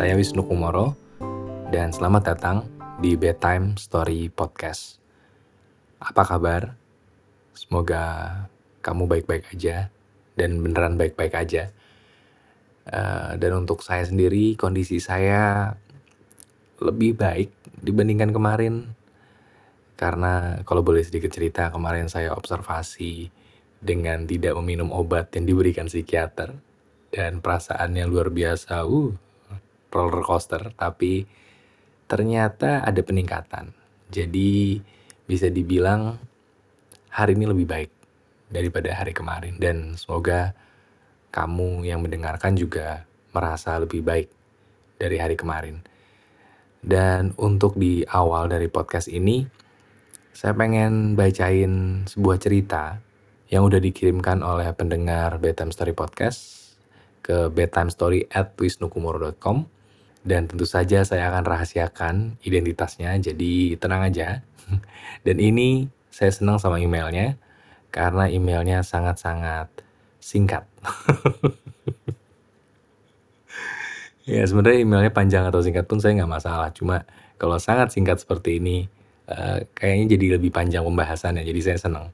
Saya Wisnu Kumoro dan selamat datang di Bedtime Story Podcast. Apa kabar? Semoga kamu baik-baik aja dan beneran baik-baik aja. Uh, dan untuk saya sendiri kondisi saya lebih baik dibandingkan kemarin karena kalau boleh sedikit cerita kemarin saya observasi dengan tidak meminum obat yang diberikan psikiater dan perasaannya luar biasa uh roller coaster tapi ternyata ada peningkatan. Jadi bisa dibilang hari ini lebih baik daripada hari kemarin. Dan semoga kamu yang mendengarkan juga merasa lebih baik dari hari kemarin. Dan untuk di awal dari podcast ini saya pengen bacain sebuah cerita yang udah dikirimkan oleh pendengar Bedtime Story Podcast ke bedtimestory at dan tentu saja saya akan rahasiakan identitasnya jadi tenang aja dan ini saya senang sama emailnya karena emailnya sangat-sangat singkat ya sebenarnya emailnya panjang atau singkat pun saya nggak masalah cuma kalau sangat singkat seperti ini Eh, kayaknya jadi lebih panjang pembahasannya, jadi saya senang.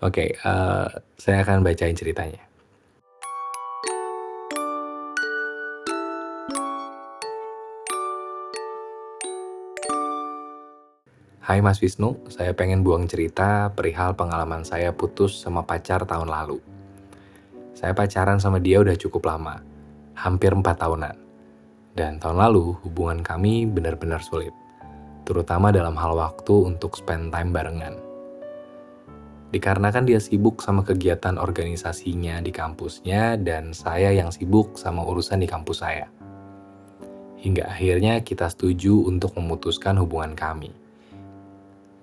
Oke, okay, uh, eh, saya akan bacain ceritanya. Hai Mas Wisnu, saya pengen buang cerita perihal pengalaman saya putus sama pacar tahun lalu. Saya pacaran sama dia udah cukup lama, hampir 4 tahunan. Dan tahun lalu hubungan kami benar-benar sulit terutama dalam hal waktu untuk spend time barengan. Dikarenakan dia sibuk sama kegiatan organisasinya di kampusnya dan saya yang sibuk sama urusan di kampus saya. Hingga akhirnya kita setuju untuk memutuskan hubungan kami.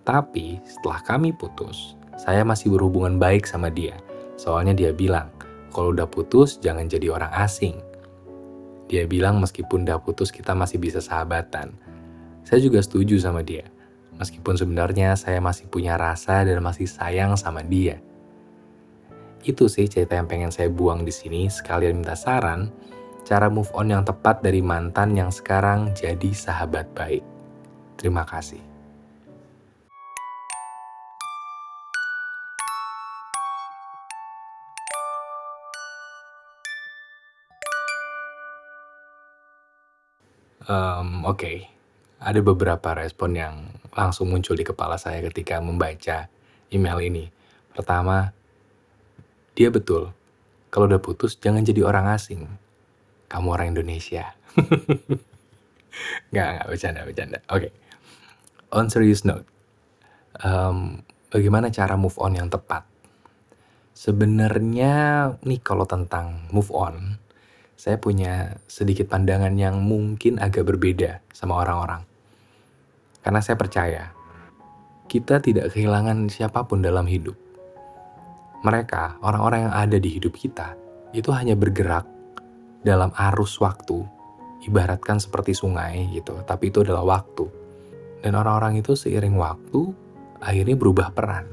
Tapi setelah kami putus, saya masih berhubungan baik sama dia. Soalnya dia bilang, kalau udah putus jangan jadi orang asing. Dia bilang meskipun udah putus kita masih bisa sahabatan saya juga setuju sama dia. Meskipun sebenarnya saya masih punya rasa dan masih sayang sama dia. Itu sih cerita yang pengen saya buang di sini sekalian minta saran cara move on yang tepat dari mantan yang sekarang jadi sahabat baik. Terima kasih. Um, Oke, ada beberapa respon yang langsung muncul di kepala saya ketika membaca email ini. Pertama, dia betul. Kalau udah putus, jangan jadi orang asing. Kamu orang Indonesia. nggak, nggak, bercanda, bercanda. Oke. On serious note, um, bagaimana cara move on yang tepat? Sebenarnya nih kalau tentang move on, saya punya sedikit pandangan yang mungkin agak berbeda sama orang-orang. Karena saya percaya, kita tidak kehilangan siapa pun dalam hidup. Mereka, orang-orang yang ada di hidup kita, itu hanya bergerak dalam arus waktu, ibaratkan seperti sungai gitu, tapi itu adalah waktu. Dan orang-orang itu seiring waktu, akhirnya berubah peran.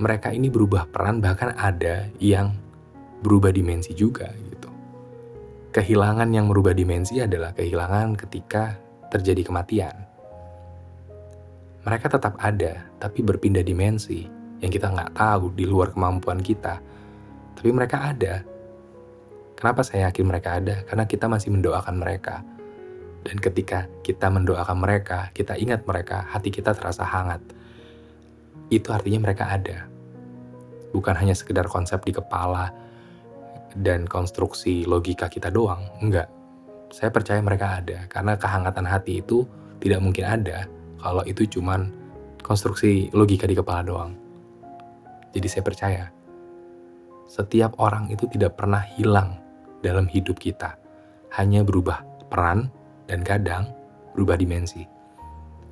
Mereka ini berubah peran, bahkan ada yang berubah dimensi juga gitu. Kehilangan yang merubah dimensi adalah kehilangan ketika terjadi kematian. Mereka tetap ada, tapi berpindah dimensi yang kita nggak tahu di luar kemampuan kita. Tapi mereka ada. Kenapa saya yakin mereka ada? Karena kita masih mendoakan mereka. Dan ketika kita mendoakan mereka, kita ingat mereka, hati kita terasa hangat. Itu artinya mereka ada. Bukan hanya sekedar konsep di kepala dan konstruksi logika kita doang, enggak saya percaya mereka ada karena kehangatan hati itu tidak mungkin ada kalau itu cuman konstruksi logika di kepala doang. Jadi saya percaya setiap orang itu tidak pernah hilang dalam hidup kita, hanya berubah peran dan kadang berubah dimensi.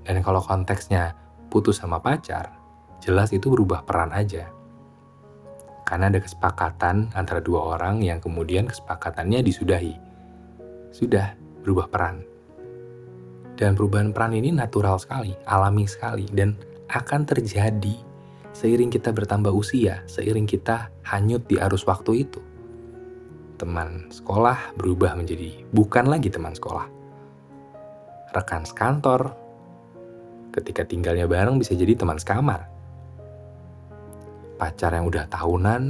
Dan kalau konteksnya putus sama pacar, jelas itu berubah peran aja. Karena ada kesepakatan antara dua orang yang kemudian kesepakatannya disudahi sudah berubah peran. Dan perubahan peran ini natural sekali, alami sekali, dan akan terjadi seiring kita bertambah usia, seiring kita hanyut di arus waktu itu. teman sekolah berubah menjadi bukan lagi teman sekolah. Rekan sekantor, ketika tinggalnya bareng bisa jadi teman sekamar. Pacar yang udah tahunan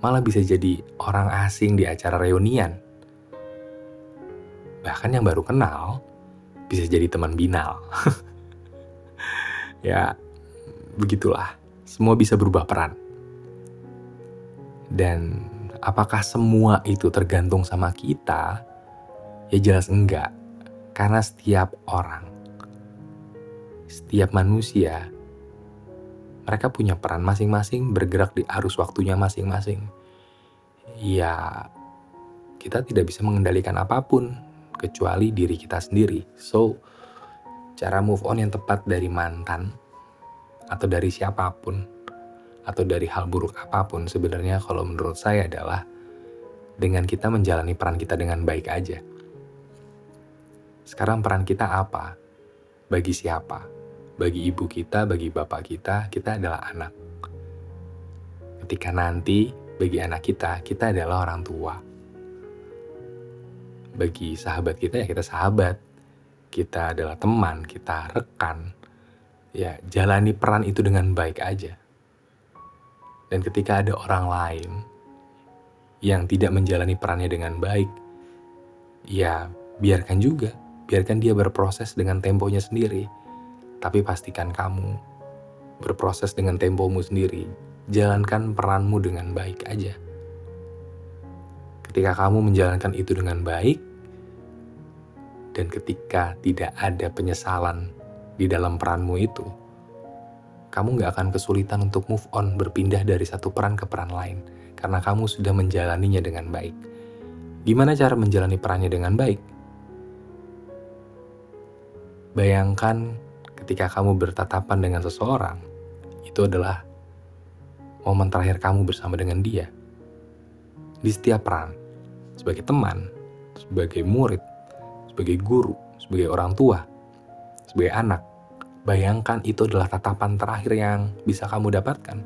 malah bisa jadi orang asing di acara reunian. Bahkan yang baru kenal bisa jadi teman binal. ya, begitulah. Semua bisa berubah peran. Dan apakah semua itu tergantung sama kita? Ya jelas enggak. Karena setiap orang setiap manusia, mereka punya peran masing-masing bergerak di arus waktunya masing-masing. Ya, kita tidak bisa mengendalikan apa pun kecuali diri kita sendiri. So, cara move on yang tepat dari mantan atau dari siapa pun atau dari hal buruk apa pun sebenarnya kalau menurut saya adalah dengan kita menjalani peran kita dengan baik aja. Sekarang peran kita apa? Bagi siapa? Bagi ibu kita, bagi bapak kita, kita adalah anak. Ketika nanti, bagi anak kita, kita adalah orang tua. Bagi sahabat kita, ya kita sahabat. Kita adalah teman, kita rekan. Ya, jalani peran itu dengan baik aja. Dan ketika ada orang lain yang tidak menjalani perannya dengan baik, ya biarkan juga. Biarkan dia berproses dengan temponya sendiri tapi pastikan kamu berproses dengan tempomu sendiri. Jalankan peranmu dengan baik aja. Ketika kamu menjalankan itu dengan baik, dan ketika tidak ada penyesalan di dalam peranmu itu, kamu gak akan kesulitan untuk move on berpindah dari satu peran ke peran lain, karena kamu sudah menjalaninya dengan baik. Gimana cara menjalani perannya dengan baik? Bayangkan ketika kamu bertatapan dengan seseorang, itu adalah momen terakhir kamu bersama dengan dia. Di setiap peran, sebagai teman, sebagai murid, sebagai guru, sebagai orang tua, sebagai anak, bayangkan itu adalah tatapan terakhir yang bisa kamu dapatkan.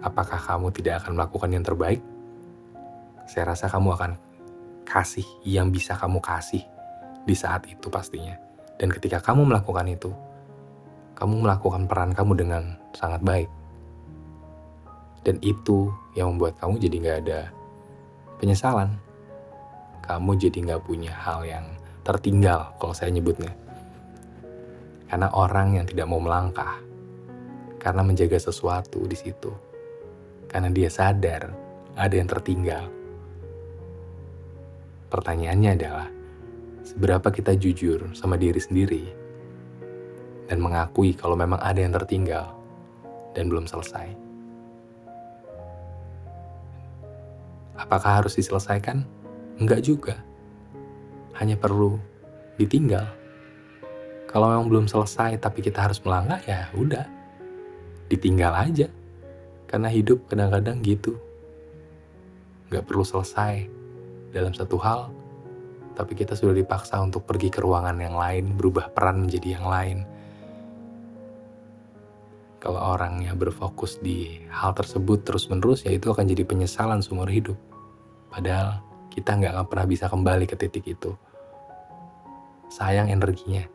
Apakah kamu tidak akan melakukan yang terbaik? Saya rasa kamu akan kasih yang bisa kamu kasih di saat itu pastinya. Dan ketika kamu melakukan itu, kamu melakukan peran kamu dengan sangat baik. Dan itu yang membuat kamu jadi gak ada penyesalan. Kamu jadi gak punya hal yang tertinggal kalau saya nyebutnya. Karena orang yang tidak mau melangkah, karena menjaga sesuatu di situ. Karena dia sadar ada yang tertinggal. Pertanyaannya adalah, seberapa kita jujur sama diri sendiri dan mengakui kalau memang ada yang tertinggal dan belum selesai. Apakah harus diselesaikan? Enggak juga. Hanya perlu ditinggal. Kalau memang belum selesai tapi kita harus melangkah ya udah. Ditinggal aja. Karena hidup kadang-kadang gitu. Gak perlu selesai dalam satu hal tapi kita sudah dipaksa untuk pergi ke ruangan yang lain, berubah peran menjadi yang lain. Kalau orangnya berfokus di hal tersebut terus-menerus, ya itu akan jadi penyesalan seumur hidup. Padahal kita nggak akan pernah bisa kembali ke titik itu. Sayang energinya.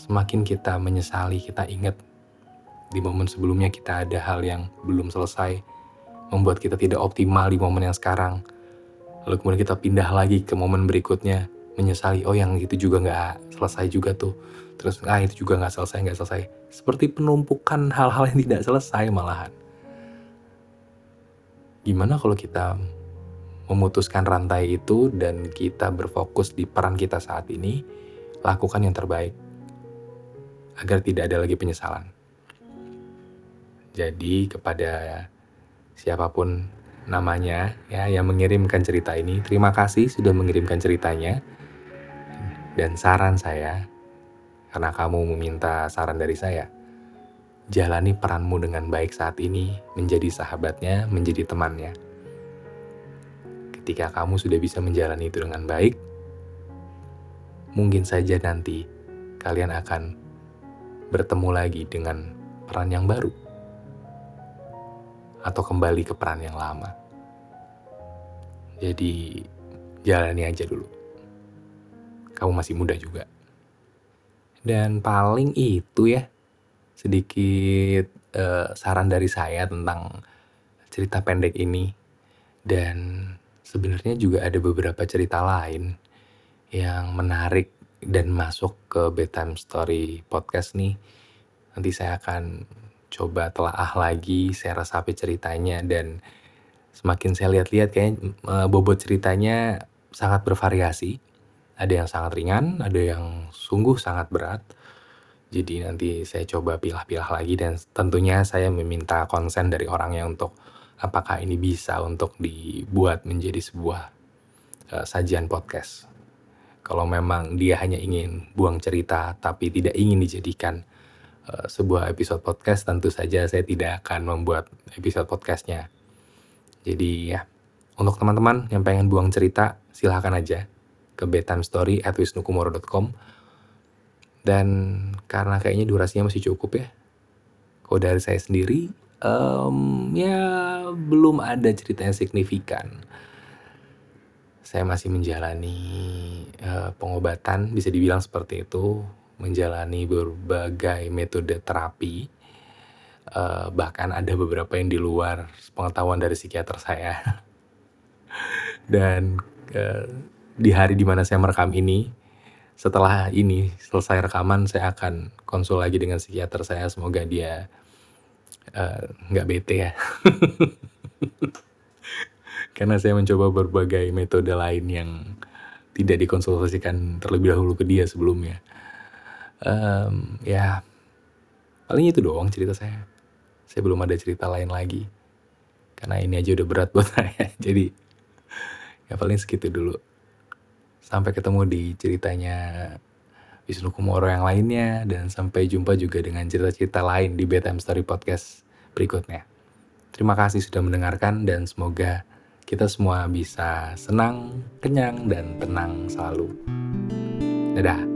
Semakin kita menyesali, kita ingat di momen sebelumnya kita ada hal yang belum selesai, membuat kita tidak optimal di momen yang sekarang lalu kemudian kita pindah lagi ke momen berikutnya menyesali oh yang itu juga nggak selesai juga tuh. Terus ah itu juga nggak selesai nggak selesai. Seperti penumpukan hal-hal yang tidak selesai malahan. Gimana kalau kita memutuskan rantai itu dan kita berfokus di peran kita saat ini lakukan yang terbaik agar tidak ada lagi penyesalan. Jadi kepada siapa pun namanya ya yang mengirimkan cerita ini. Terima kasih sudah mengirimkan ceritanya. Dan saran saya karena kamu meminta saran dari saya. Jalani peranmu dengan baik saat ini, menjadi sahabatnya, menjadi temannya. Ketika kamu sudah bisa menjalani itu dengan baik, mungkin saja nanti kalian akan bertemu lagi dengan peran yang baru atau kembali ke peran yang lama. Jadi jalani aja dulu. Kamu masih muda juga. Dan paling itu ya sedikit uh, saran dari saya tentang cerita pendek ini. Dan sebenarnya juga ada beberapa cerita lain yang menarik dan masuk ke bedtime story podcast nih. Nanti saya akan coba telaah lagi, saya resapi ceritanya dan semakin saya lihat-lihat kayaknya uh, bobot ceritanya sangat bervariasi. Ada yang sangat ringan, ada yang sungguh sangat berat. Jadi nanti saya coba pilah-pilah lagi dan tentunya saya meminta konsen dari orangnya untuk apakah ini bisa untuk dibuat menjadi sebuah uh, sajian podcast. Kalau memang dia hanya ingin buang cerita tapi tidak ingin dijadikan uh, sebuah episode podcast, tentu saja saya tidak akan membuat episode podcastnya. Jadi ya, untuk teman-teman yang pengen buang cerita, silahkan aja ke bedtimestory@wisnukumoro.com. Dan karena kayaknya durasinya masih cukup ya. Kalau dari saya sendiri, um, ya belum ada cerita yang signifikan. Saya masih menjalani uh, pengobatan, bisa dibilang seperti itu, menjalani berbagai metode terapi. Uh, bahkan ada beberapa yang di luar pengetahuan dari psikiater saya. Dan uh, di hari di mana saya merekam ini, setelah ini selesai rekaman, saya akan konsul lagi dengan psikiater saya. Semoga dia eh, nggak uh, bete ya. Karena saya mencoba berbagai metode lain yang tidak dikonsultasikan terlebih dahulu ke dia sebelumnya. Um, ya, paling itu doang cerita saya. Saya belum ada cerita lain lagi. Karena ini aja udah berat buat saya. Jadi, ya paling segitu dulu. Sampai ketemu di ceritanya Wisnu Kumoro yang lainnya dan sampai jumpa juga dengan cerita-cerita lain di Bedtime Story Podcast berikutnya. Terima kasih sudah mendengarkan dan semoga kita semua bisa senang, kenyang, dan tenang selalu. Dadah.